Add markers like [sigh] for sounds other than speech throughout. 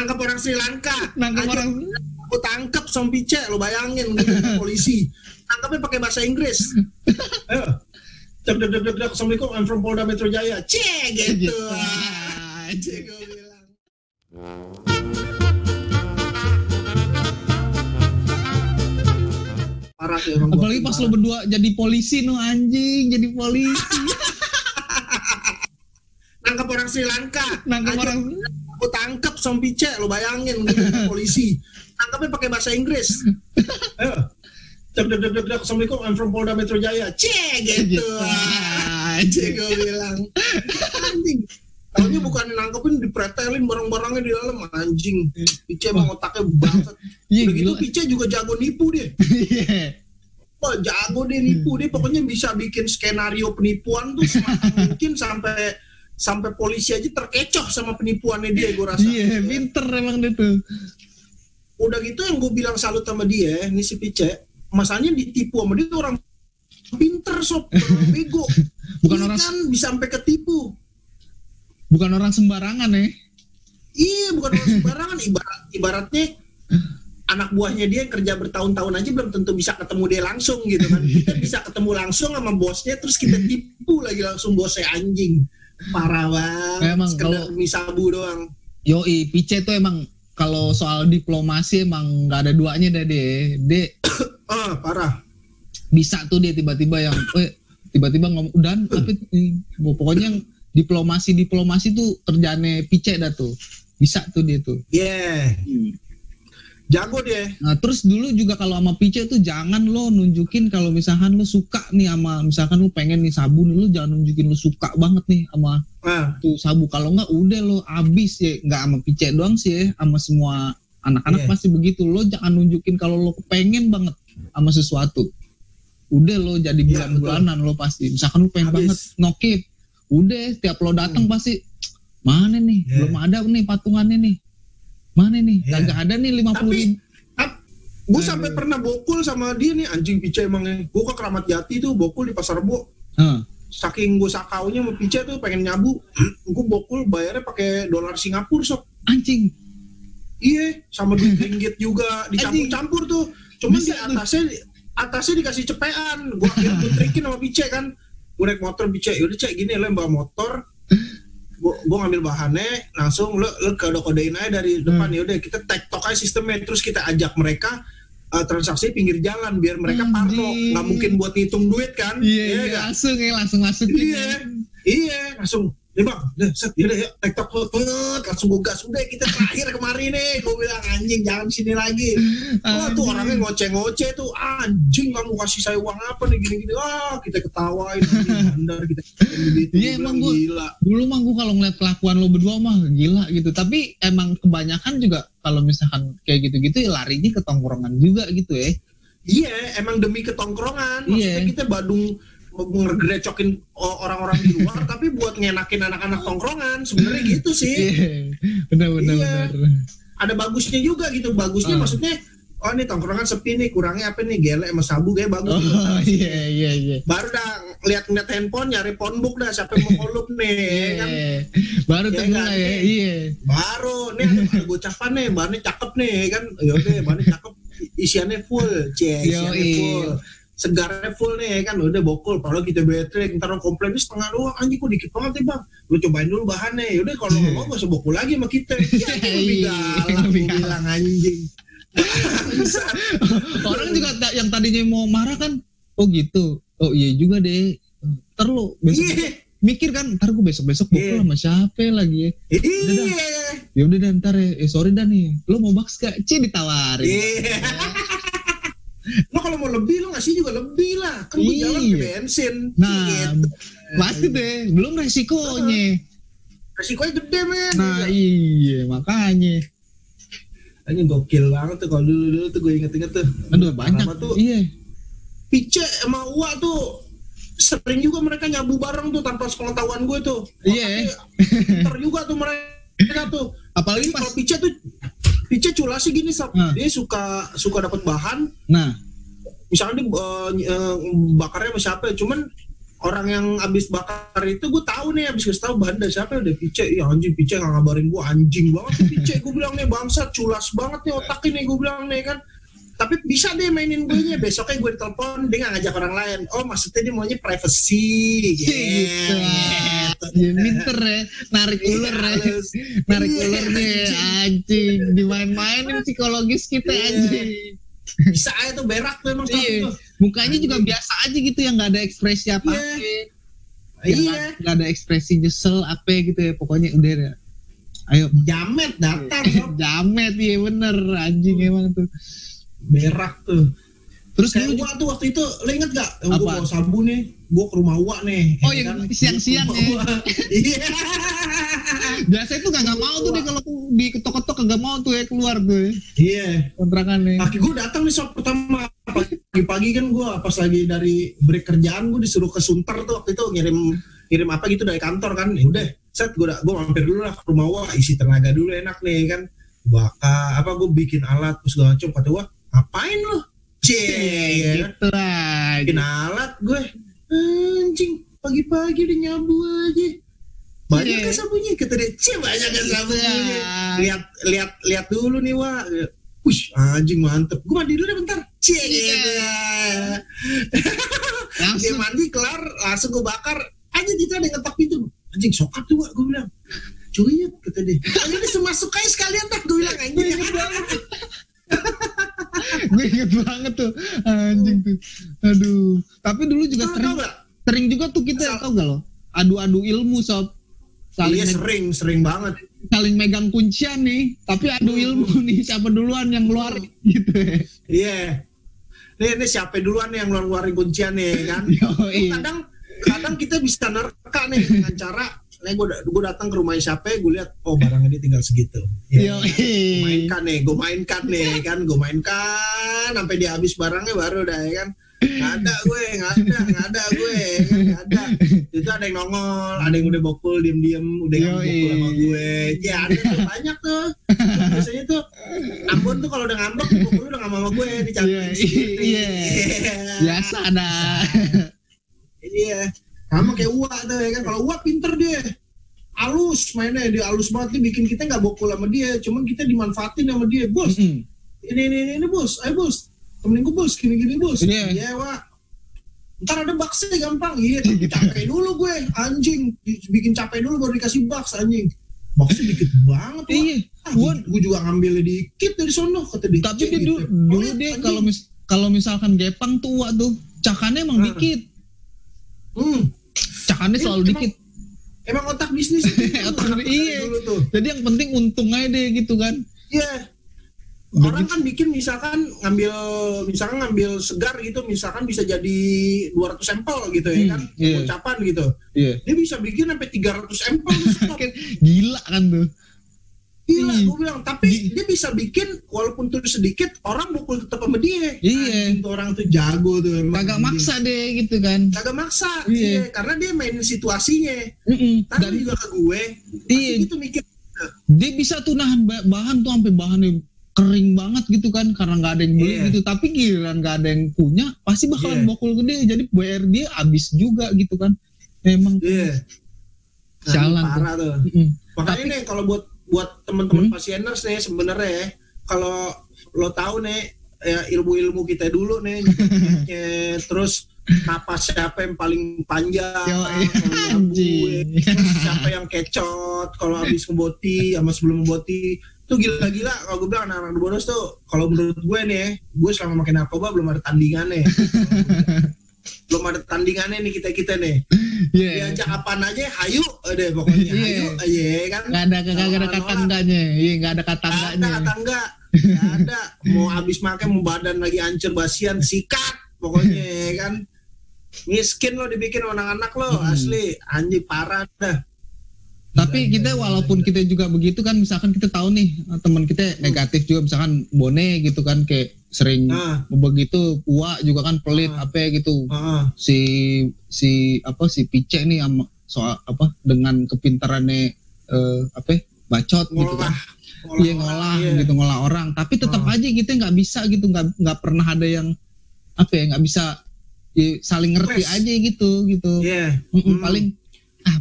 nangkap orang Sri Lanka. Nangkep Aja, orang aku tangkep sama pice lo bayangin gitu, polisi. Tangkapnya pakai bahasa Inggris. [laughs] Ayo. Dek dek dek dek assalamualaikum I'm from Polda Metro Jaya. Cie gitu. Cie, gua bilang. parah gua. Apalagi pas lo berdua jadi polisi no anjing, jadi polisi. [laughs] nangkap orang Sri Lanka. Nangkep Aja, orang aku tangkep sama pice lo bayangin gitu, polisi. Tangkapnya pakai bahasa Inggris. [laughs] Ayo. Dek dek dek dek assalamualaikum I'm from Polda Metro Jaya. Cie gitu. Ah, Cie gue bilang. Anjing. Taunya bukan nangkepin dipretelin barang-barangnya di dalam anjing. Pice emang otaknya banget. [laughs] Iya, Udah gitu gila. Pice juga jago nipu dia. Iya. Wah jago dia nipu. Dia pokoknya bisa bikin skenario penipuan tuh sematang [laughs] mungkin sampai sampai polisi aja terkecoh sama penipuannya dia gue rasa. Iya, pinter emang dia tuh. Udah gitu yang gue bilang salut sama dia, ini si Pice, masalahnya ditipu sama dia tuh orang pinter sob, orang [laughs] bego. Bukan Dia orang kan bisa sampai ketipu. bukan orang sembarangan ya. Iya, bukan orang sembarangan. [laughs] Ibarat, ibaratnya anak buahnya dia yang kerja bertahun-tahun aja belum tentu bisa ketemu dia langsung gitu kan. [laughs] Kita bisa ketemu langsung sama bosnya, terus kita tipu lagi langsung bosnya anjing. Parah banget. Emang kalau- demi sabu doang. Yoi, Pice tuh emang kalau soal diplomasi emang nggak ada duanya dah deh. Dia Ah, parah. bisa tuh dia tiba-tiba yang eh tiba-tiba ngomong dan apa itu? pokoknya yang diplomasi diplomasi tuh kerjaannya Pice dah tuh. Bisa tuh dia tuh. Yeah. Jago dia. Nah, terus dulu juga kalau sama Pice tuh jangan lo nunjukin kalau misalkan lo suka nih sama misalkan lo pengen nih sabun lo jangan nunjukin lo suka banget nih sama Ah, tuh sabu. Kalau nggak udah lo abis ya. Nggak sama Pice doang sih ya sama semua anak-anak Iya. pasti begitu. Lo jangan nunjukin kalau lo kepengen banget sama sesuatu. Udah lo jadi Iya, bulan-bulanan lo pasti. Misalkan lo pengen Abis. banget nokip udah tiap lo datang pasti mana nih? Iya. belum ada nih patungannya nih mana nih? Iya. kagak ada nih lima puluh Tapi gue Aduh. sampai pernah bokul sama dia nih anjing Pice emang gue ke Keramat Jati tuh bokul di Pasar Rebo. Saking gue sakaunya sama Pice tuh pengen nyabu. [clears throat] Gue bokul bayarnya pakai dolar Singapura sob. Anjing. Iya sama duit [laughs] ringgit juga. Dicampur-campur tuh. Cuman Bisa di tuh. atasnya atasnya dikasih cepean. Gue akhirnya gue [laughs] trikin sama Pice kan. Gue naik motor Pice yaudah cek gini yang bawa motor gue gue ngambil bahannya langsung lo lo kode kodein aja dari depan yaudah kita tektok aja sistemnya terus kita ajak mereka uh, transaksi pinggir jalan biar mereka parno Anjing. nggak mungkin buat ngitung duit kan iya iya nggak? langsung ya langsung masuk Iya, iya, langsung. Nih bang, udah set, yaudah ya, tiktok banget, langsung gue gas. Udah kita terakhir kemari nih, gue bilang anjing jangan sini lagi. [laughs] Wah tuh orangnya ngoceh-ngoceh tuh, anjing kamu kasih saya uang apa nih gini-gini. Wah kita ketawain, [laughs] bandar kita. Gitu, Iya, emang gua- gila. dulu mah gue kalau ngeliat kelakuan lo berdua mah gila gitu tapi emang kebanyakan juga kalau misalkan kayak gitu-gitu ya larinya ke tongkrongan juga gitu ya Iya, emang demi ketongkrongan. Maksudnya Iya. kita Badung ngerecokin orang-orang di luar, [laughs] tapi buat ngenakin anak-anak tongkrongan. Sebenarnya gitu sih. iya bener Iya. bener ada bagusnya juga gitu bagusnya Ah. maksudnya oh ini tongkrongan sepi nih kurangnya apa nih gele sama sabu kayak bagus oh gitu. [laughs] iya iya iya baru dah lihat ngeliat handphone nyari phonebook dah siapa yang mau kolup nih ya kan Iya. baru Iya ketemu kan? ya iya baru nih ada, ada gocapan nih bahannya cakep nih ya kan yaudah bahannya cakep isiannya full cie isiannya full segarnya full nih ya kan? Udah bokul kalau kita baterai ntar orang komplain ini setengah doang. Anjing kok dikit banget ya bang? Lu cobain dulu bahannya. Yaudah kalau nggak mau gak usah bokul lagi sama kita. [laughs] Ya lebih Iya, galak galak. bilang anjing. [laughs] Orang juga yang tadinya mau marah kan oh gitu. Oh iya juga deh. Ntar lo besok Iya, mikir kan ntar gue besok besok Iya. bokul sama siapa lagi ya? Iya, ya udah dan ntar ya. Eh, sorry dan nih. Lo mau baks gak? Cie ditawarin. Iya. [laughs] Lo kalau mau lebih lo ngasih juga lebih lah. Kan gue jalan Iya. ke bensin. nah Gitu. pasti deh belum resikonya Resikonya gede men. nah iya makanya Ini gokil banget tuh kalau dulu dulu tuh gue inget-inget tuh. aduh banyak tuh iya Pice sama Ua tuh sering juga mereka nyabu bareng tuh tanpa sepengetahuan gue tuh. Iya. Otaknya Pinter juga tuh mereka tuh. apalagi Jadi pas kalau Pice tuh Pice culasi gini sob. Nah. Dia suka suka dapat bahan nah misalnya dia eh, ny- eh, bakarnya sama siapa ya, cuman orang yang abis bakar itu gue tahu nih abis kasih tahu banda siapa ya udah pice. Ya anjing pice nggak ngabarin gue anjing banget nih pice. Gue bilang nih bangsa culas banget nih otak ini gue bilang nih kan. Tapi bisa deh mainin gue nya besoknya gue telepon dia nggak ngajak orang lain. Oh maksudnya dia maunya privacy gitu. Ya pinter ya narik ular ya. narik Iya, ularnya ya, anjing. Dimain-mainin psikologis kita Iya. anjing bisa aja tuh berak tuh emang Iya. tuh. Mukanya juga biasa aja gitu yang nggak ada ekspresi apa Iya. Yang iya. nggak- nggak ada ekspresi nyesel apa gitu ya pokoknya udah deh. ayo. Jamet datang [laughs] sob. jamet ya bener anjing emang tuh. Berak tuh. Terus kayak gua tuh waktu itu lo inget gak Apa? gua bawa sabun nih gua ke rumah Wak nih. Oh, ya yang siang-siang Ke ya? [laughs] iya biasa itu kagak mau tuh deh kalau di ketok-ketok kagak mau tuh ya keluar tuh ya, iya. Kontrakannya Kaki gue datang nih sob. Pertama pagi-pagi kan gue pas lagi dari break kerjaan gue disuruh ke Sunter tuh waktu itu ngirim ngirim apa gitu dari kantor kan. Ya udah set gue gue mampir dulu lah ke rumah wah isi tenaga dulu enak nih kan. Bakar apa gue bikin alat terus segala macam. Kata wah ngapain lo cie ya kan? gitu lah. Bikin alat gue anjing pagi-pagi udah nyabu aja banyak Iya. kan sabunnya kata dia cie banyak kan sabunnya Ya. lihat lihat lihat dulu nih wah Wih, anjing mantep. Gue mandi dulu deh bentar. Cie, Iya. gitu. Dia mandi kelar, langsung gue bakar. Anjing gitu ada ngetok pintu. Anjing sokap tuh, gue bilang. Cuyut, kata dia. Ayo deh masuk aja sekalian dah, gue bilang anjing. gue inget banget tuh anjing tuh aduh tapi dulu juga Tau sering tau gak? sering juga tuh kita tau gak lo adu-adu ilmu sob saling Iya sering, sering banget. saling megang kuncian nih tapi adu Hmm. ilmu nih siapa duluan yang ngeluarin gitu ya Iya. Nih, ini siapa duluan yang ngeluarin kuncian nih kan? [laughs] Yoi. kadang kadang kita bisa nerka nih dengan cara nih gue gue datang ke rumah siapa gue lihat oh barangnya dia tinggal segitu ya, Yoi. gue mainkan nih gue mainkan nih kan gue mainkan sampai dia habis barangnya baru dah ya kan ada gue nggak ada nggak ada gue nggak ada itu ada yang nongol ada yang udah bokul diem diem udah yang bokul sama gue ya ada tuh banyak tuh biasanya tuh Ambon tuh kalau udah ngambek bokul udah nggak sama gue Iya, dicantik sendiri. iya. biasa ada Iya. Sama kayak Uwa tuh ya kan. Kalau Uwa pinter dia. Alus mainnya dia alus banget nih bikin kita nggak bokul sama dia. Cuman kita dimanfaatin sama dia. Bos, ini ini ini, ini bos. Ayo bos. Temenin gue bos. Gini gini bos. Iya. Iya Wak. Ntar ada baksnya gampang. Iya, [laughs] capek dulu gue. Anjing. Bikin capek dulu baru dikasih baks anjing. Baksnya dikit banget. Wak. iya Ah, gua gue, juga ngambilnya dikit dari sono kata dia. tapi dia gitu. dulu, dulu anjing. kalau mis kalau misalkan gepang tuh Wak tuh cakannya emang Ah. dikit hmm. cakannya Iya, selalu emang- dikit Emang otak bisnis [laughs] Otak Anak iya. dulu tuh. jadi yang penting untung aja deh gitu kan Iya. Orang kan bikin misalkan ngambil misalkan ngambil segar gitu misalkan bisa jadi 200 sampel gitu ya Hmm, kan iya. ucapan gitu. iya Dia bisa bikin sampai 300 sampel stop. [laughs] gila kan tuh Gila, Hmm. gue bilang. Tapi dia bisa bikin walaupun tuh sedikit orang bukul tetap sama dia. Iya. Tuh orang tuh jago tuh emang. kagak maksa deh gitu kan Kagak maksa. Iya. Iya. Karena dia mainin situasinya. Mm-mm. Tapi dan juga ke gue. Iya. Gitu mikir. dia bisa tuh nahan ba- bahan tuh sampai bahannya kering banget gitu kan karena nggak ada yang beli Iya. gitu tapi giliran nggak ada yang punya pasti bakalan Iya. bokul gede jadi bayar dia habis juga gitu kan emang Iya. Nah, Sialan tuh. parah tuh. Mm-mm. Makanya Tapi- nih kalau buat buat teman-teman Hmm? pasieners nih sebenarnya ya, kalau lo tahu nih ya, ilmu-ilmu kita dulu nih [laughs] terus napas siapa yang paling panjang Yo, kalau nyabu, anjing. ya. Terus siapa yang kecot kalau habis [laughs] ngeboti sama sebelum ngeboti tuh gila-gila kalau gue bilang anak-anak bodos tuh kalau menurut gue nih ya, gue selama makin narkoba belum ada tandingannya. [laughs] Belum ada tandingannya nih kita kita nih. Iya. diajak apaan aja hayu deh pokoknya. Iya. hayu aja kan? Nggak ada kagak ada kata enggaknya iya nggak ada kata Gak ada enggaknya kata enggak Gak ada. Mau habis makan mau badan lagi hancur basian sikat pokoknya ya kan? [laughs] Miskin lo dibikin anak-anak lo Hmm. asli. Anjing parah dah Tapi Gila, kita gila, walaupun kita juga begitu kan misalkan kita tahu nih teman kita negatif juga misalkan Bone gitu kan kayak sering nah begitu Uwa juga kan pelit Ah. apa gitu heeh. si si apa si Pice nih sama soal apa dengan kepintarannya eh, apa bacot gitu kan ngolah iya ngolah iya. gitu ngolah orang tapi tetap Ah. aja kita nggak bisa gitu nggak nggak pernah ada yang apa ya nggak bisa ya saling ngerti aja gitu gitu Iya. Mm-mm, Hmm. paling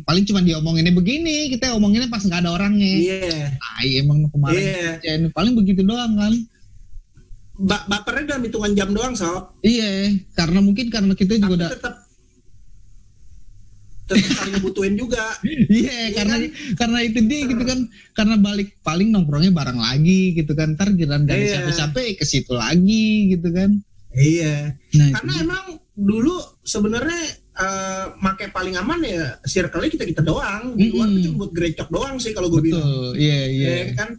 paling cuma diomonginnya begini kita omonginnya pas nggak ada orangnya Iya. ay emang kemarin Iya. Jen. paling begitu doang kan Ba bapernya dalam hitungan jam doang, sob. iya karena mungkin karena kita Tapi juga udah tetap tetap saling butuhin juga. [laughs] iya Iya karena kan? karena itu dia gitu kan karena balik paling nongkrongnya bareng lagi gitu kan ntar gak ada Iya. siapa-siapa ke situ lagi gitu kan Iya. nah Karena itu emang dulu sebenarnya eh make paling aman ya circle-nya kita kita doang. Di luar cuma buat gerecok doang sih kalau gue bilang. iya iya Ya kan?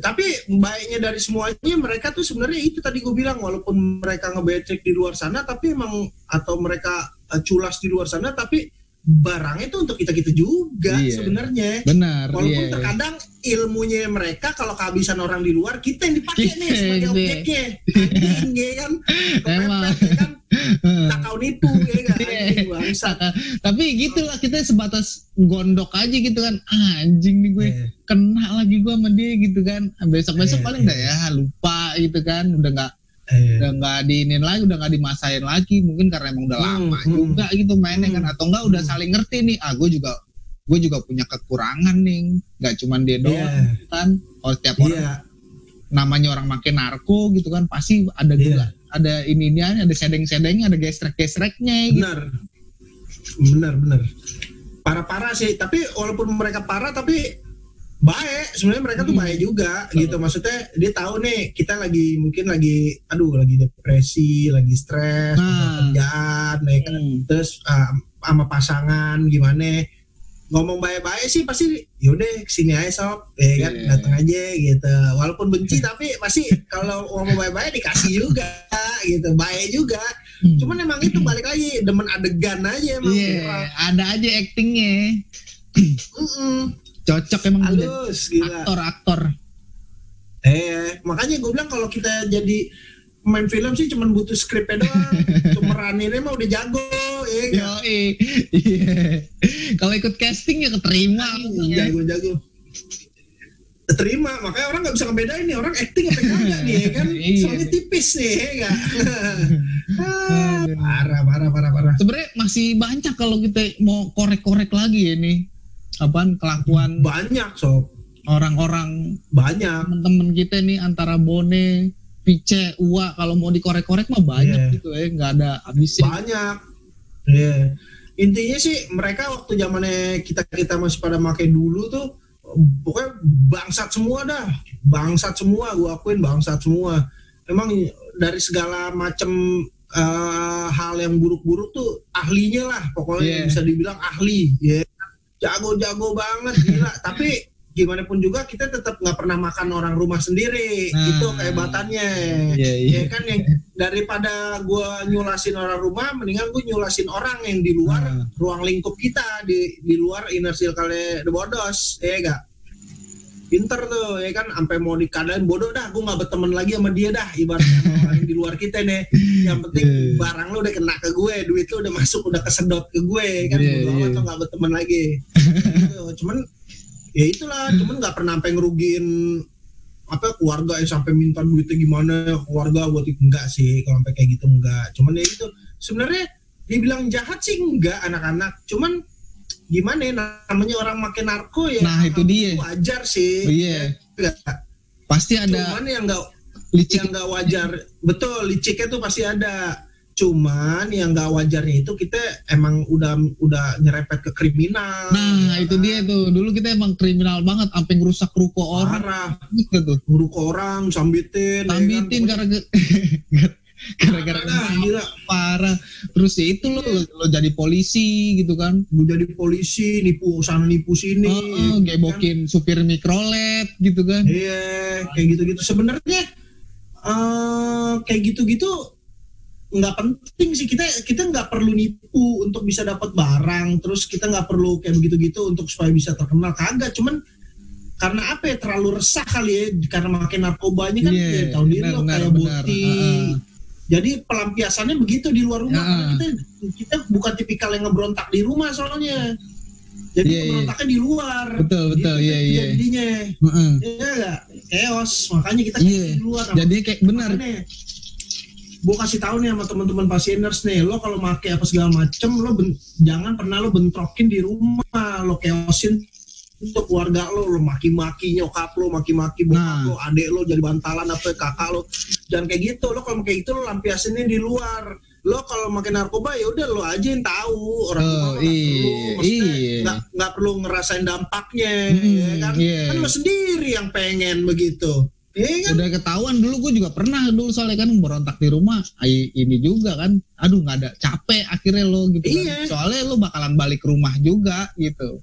Tapi baiknya dari semuanya mereka tuh sebenarnya itu tadi gue bilang walaupun mereka ngebecek di luar sana tapi emang atau mereka eh, culas di luar sana tapi barangnya itu untuk kita kita juga Iya. sebenarnya. benar Walaupun iya terkadang ilmunya mereka kalau kehabisan orang di luar kita yang dipakai Kita nih sebagai di- objeknya. Anjing ya kan. Kepepet ya kan. [laughs] Takau nipu ya kan. Iya. [laughs] Tapi gitulah kita sebatas gondok aja gitu kan Ah, anjing nih gue Iya. kena lagi gue sama dia gitu kan besok besok Iya, paling iya. udah ya lupa gitu kan udah nggak Iya. udah nggak diinin lagi udah nggak dimasain lagi mungkin karena emang udah Hmm, lama hmm. juga gitu mainnya kan Hmm. atau enggak udah Hmm. saling ngerti nih ah gue juga gue juga punya kekurangan nih nggak cuman dia doang Iya. kan kalau setiap orang Iya. namanya orang makin narko gitu kan pasti ada juga ada ini ini ada sedeng sedengnya ada gesrek gesreknya gitu benar benar benar parah parah sih tapi walaupun mereka parah tapi baik sebenarnya mereka tuh Hmm. baik juga Betul. gitu maksudnya dia tahu nih kita lagi mungkin lagi aduh lagi depresi lagi stres masalah kerjaan ya kan. Hmm. terus ah, sama pasangan gimana ngomong baik-baik sih pasti yaudah ke sini aja sob ya kan Iya. datang aja gitu walaupun benci tapi pasti kalau ngomong baik-baik dikasih juga gitu baik juga Hmm. Cuman emang itu balik lagi demen adegan aja emang. Iya, ada aja actingnya. Mm-mm. Cocok emang Halus gila. aktor-aktor. Eh, makanya gue bilang kalau kita jadi main film sih cuman butuh skripnya doang. [laughs] Cumeraninnya mah udah jago, ya enggak? Iya. Kalau ikut casting ya keterima. ya. Jago-jago. Terima, makanya orang nggak bisa ngebedain nih orang acting apa kagak nih, ya kan? [laughs] Iya. Soalnya tipis nih, ya enggak? [laughs] Ah, parah, parah, parah, parah. Sebenarnya masih banyak kalau kita mau korek-korek lagi ya nih. Apaan kelakuan Banyak, sob. orang-orang Banyak. temen-temen kita nih antara Bone, Pice, Ua kalau mau dikorek-korek mah banyak Iya. gitu ya, nggak ada habisnya. banyak Iya. intinya sih mereka waktu zamannya kita kita masih pada make dulu tuh pokoknya bangsat semua dah bangsat semua gua akuin bangsat semua emang dari segala macam eh, hal yang buruk-buruk tuh ahlinya lah pokoknya Iya. bisa dibilang ahli ya jago-jago banget gila [laughs] tapi gimana pun juga kita tetap nggak pernah makan orang rumah sendiri Nah. itu kehebatannya Iya, iya. ya kan yang daripada gua nyulasin orang rumah mendingan gua nyulasin orang yang di luar Nah. ruang lingkup kita di di luar inner circle the bodos ya gak pinter tuh ya kan sampai mau dikadain bodoh dah gua nggak berteman lagi sama dia dah ibaratnya orang di luar kita nih yang penting Iya. barang lu udah kena ke gue duit lu udah masuk udah kesedot ke gue kan Iya, bodo amat iya. tuh nggak berteman lagi Gitu. [laughs] cuman ya itulah cuman nggak pernah sampai ngerugiin apa keluarga yang sampai minta duitnya gimana keluarga buat itu enggak sih kalau sampai kayak gitu enggak cuman ya itu sebenarnya dibilang jahat sih enggak anak-anak cuman gimana ya namanya orang makin narko ya Nah, itu dia. wajar sih Oh, iya. Enggak. Pasti ada cuman yang enggak licik yang nggak wajar betul liciknya tuh pasti ada cuman yang nggak wajarnya itu kita emang udah udah nyerempet ke kriminal Nah, itu dia tuh. Dulu kita emang kriminal banget, sampai ngerusak ruko orang gitu tuh. nguruk orang sambitin ya kan? Tambitin [laughs] gara-gara Parah, gila parah. Terus ya itu lo, lo, lo jadi polisi gitu kan. gue jadi polisi nipu sana nipu sini Oh, oh, ya kan? gebokin supir mikrolet gitu kan. iya kayak gitu-gitu sebenarnya eh kayak gitu-gitu nggak penting sih kita kita nggak perlu nipu untuk bisa dapat barang terus kita nggak perlu kayak begitu-gitu untuk supaya bisa terkenal kagak cuman karena apa ya terlalu resah kali ya karena makin narkobanya kan Iya, ya tahu diri benar, lo kayak benar. boti. Jadi pelampiasannya begitu di luar rumah Ya. kita kita bukan tipikal yang ngeberontak di rumah soalnya jadi Iya, iya. ngeberontaknya di luar Betul, betul, iya, iya. jadinya Heeh. Iya enggak? Chaos, makanya kita Iya. di luar. Jadi kayak benar Makanya, gue kasih tahu nih sama teman-teman pasieners nih lo kalau make apa segala macem lo ben- jangan pernah lo bentrokin di rumah lo keosin untuk keluarga lo lo maki-maki nyokap lo maki-maki bokap Nah. lo adek lo jadi bantalan apa kakak lo dan kayak gitu lo kalau kayak gitu lo lampiasinnya di luar lo kalau makin narkoba ya udah lo aja yang tahu orang Oh, tua lo nggak iya, iya. nggak nggak perlu ngerasain dampaknya Hmm, ya kan iya. kan lo sendiri yang pengen begitu Iya kan udah ketahuan dulu gue juga pernah dulu soalnya kan berontak di rumah Ay, ini juga kan aduh nggak ada capek akhirnya lo gitu kan. Iya. soalnya lo bakalan balik rumah juga gitu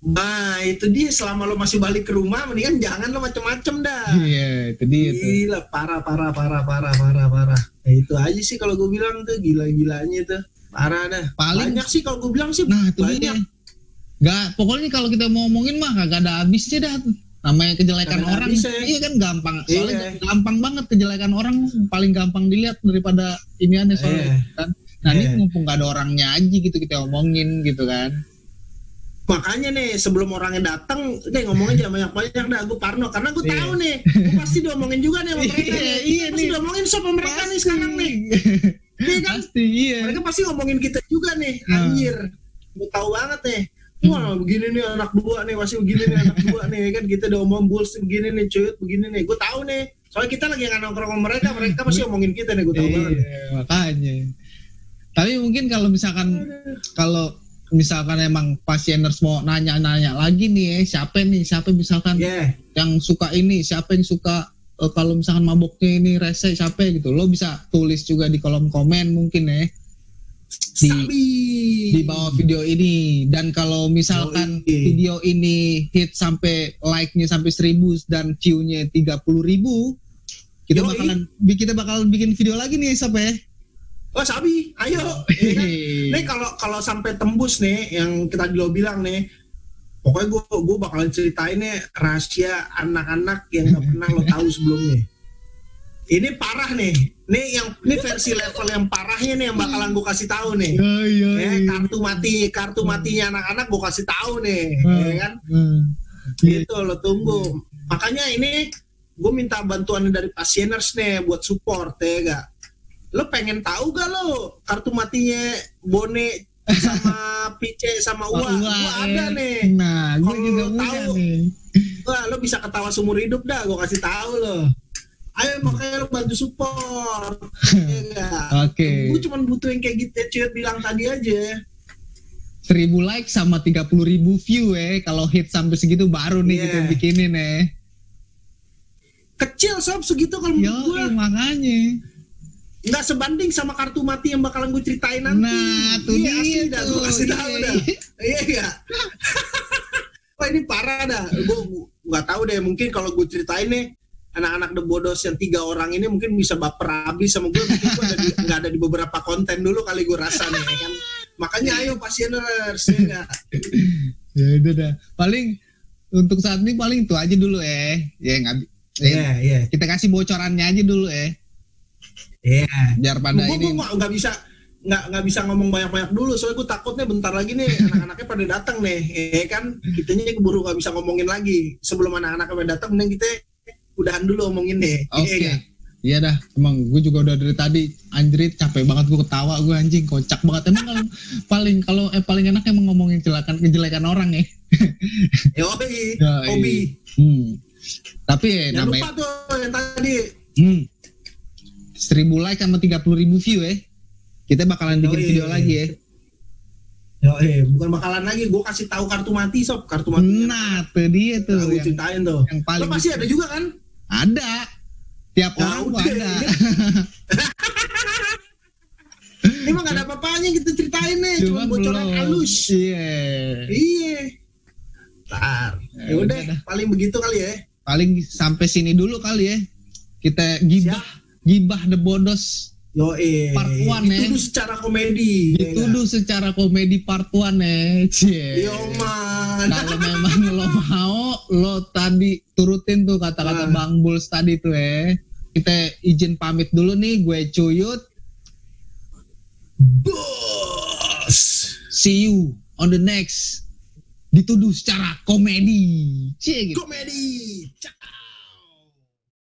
Nah itu dia selama lo masih balik ke rumah mendingan jangan lo macem-macem dah. [laughs] iya itu dia Gila parah parah parah parah parah parah. Nah, itu aja sih kalau gue bilang tuh gila-gilanya tuh parah dah. Paling- Banyak sih kalau gue bilang sih nah itu banyak. dia nggak pokoknya kalau kita mau ngomongin mah kagak ada habisnya dah namanya kejelekan ada orang habisnya. iya kan gampang soalnya Iya. gampang banget kejelekan orang paling gampang dilihat daripada ini aneh soalnya Iya. kan nah Iya. ini mumpung gak ada orangnya aja gitu kita omongin gitu kan Makanya nih sebelum orangnya datang, deh ngomongin [laughs] jangan banyak-banyak dah. Gue parno karena gue Iya. tahu nih, [laughs] gue pasti diomongin juga nih sama mereka Iya, nih. iya pasti nih. diomongin sama mereka nih sekarang nih. [laughs] Iya kan? pasti iya mereka pasti ngomongin kita juga nih Nah. anjir gue tahu banget nih Hmm. wah begini nih anak dua nih pasti begini nih anak dua nih kan kita udah omong bulls begini nih cuy begini nih gue tahu nih soalnya kita lagi nggak nongkrong sama mereka mereka pasti ngomongin kita nih gue tahu banget Iya, makanya. Tapi mungkin kalau misalkan kalau misalkan emang pasieners mau nanya-nanya lagi nih, eh, siapa nih, siapa misalkan ya yang suka ini, siapa yang suka eh, kalau misalkan maboknya ini rese siapa gitu, lo bisa tulis juga di kolom komen mungkin ya. Di sabi. di bawah video ini. Dan kalau misalkan Yoi. video ini hit sampai like-nya sampai 1000 dan view-nya 30.000 ribu kita bakalan kita bakalan bikin video lagi nih siapa ya oh sabi ayo ya kan? [laughs] nih kalau kalau sampai tembus nih yang kita dulu bilang nih pokoknya gue gue bakalan ceritain nih rahasia anak-anak yang nggak pernah lo tahu sebelumnya ini parah nih nih yang ini versi level yang parahnya nih yang bakalan gue kasih tahu nih Ya, ya, ya ya. kartu mati kartu matinya anak-anak gue kasih tahu nih Hmm. ya kan Hmm. Iya. gitu lo tunggu makanya ini gue minta bantuan dari pasieners nih buat support ya gak lo pengen tahu gak lo kartu matinya Bone sama [laughs] Pice sama Ua, Wah, Gua ada eh. nih Nah, gue juga tahu, nih. Wah, lo bisa ketawa seumur hidup dah gue kasih tahu lo ayo makanya lo bantu support [laughs] ya Oke. gue cuma butuh yang kayak gitu cuy bilang tadi aja 1000 like sama 30.000 ribu view eh. Kalau hit sampai segitu baru nih Iya. kita bikinin eh. kecil sob segitu kalau menurut gue makanya. Nggak sebanding sama kartu mati yang bakalan gue ceritain nanti. Nah, tuh iya, dia asli dah, gue kasih Iya, tahu iya. dah. Iya ya. Wah ini parah dah. Gue nggak tahu deh. Mungkin kalau gue ceritain nih anak-anak The Bodos yang tiga orang ini mungkin bisa baper habis sama gue. Mungkin gue ada di- nggak ada di beberapa konten dulu kali gue rasa nih ya kan. Makanya ayo pasieners ya? Ya udah dah. Paling untuk saat ini paling itu aja dulu eh. Ya nggak ya, Iya iya kita kasih bocorannya aja dulu eh. Iya. Biar pada Gue ini nggak nggak bisa nggak nggak bisa ngomong banyak-banyak dulu soalnya gue takutnya bentar lagi nih [laughs] anak-anaknya pada datang nih ya kan kitanya keburu nggak bisa ngomongin lagi sebelum anak-anaknya pada datang mending kita udahan dulu ngomongin nih Oke. Iya nggak? Iya dah, emang gue juga udah dari tadi anjrit capek banget gue ketawa gue anjing kocak banget emang kalau [laughs] paling kalau eh, paling enak emang ngomongin kejelekan kejelekan orang ya. [laughs] Yoi, hobi Hmm. Tapi ya namanya lupa tuh yang tadi hmm, 1000 like sama 30.000 view ya. Kita bakalan bikin Yoi. video lagi ya. Yoi, bukan bakalan lagi gue kasih tahu kartu mati sob kartu mati Nah, tuh dia tuh gue yang, ceritain tuh yang lo paling pasti ada juga kan ada. Tiap Ya orang udah, ada. [laughs] ini mah gak ada apa-apanya kita ceritain nih cuma Cuman bocoran belum. halus Iya. iya Ntar, Ya ya udah udah dah. paling begitu kali ya Paling sampai sini dulu kali ya. Kita gibah, gibah the bodos Yo, eh, Part one, ya. dituduh secara komedi. ya dituduh secara komedi part 1 ya. Cie. Yo man. Kalau memang lo mau, lo tadi turutin tuh kata-kata Ah. Bang Bulls tadi tuh ya. Kita izin pamit dulu nih, gue Cuyut. Bos. See you on the next dituduh secara komedi. Cie gitu. Komedi. Cak.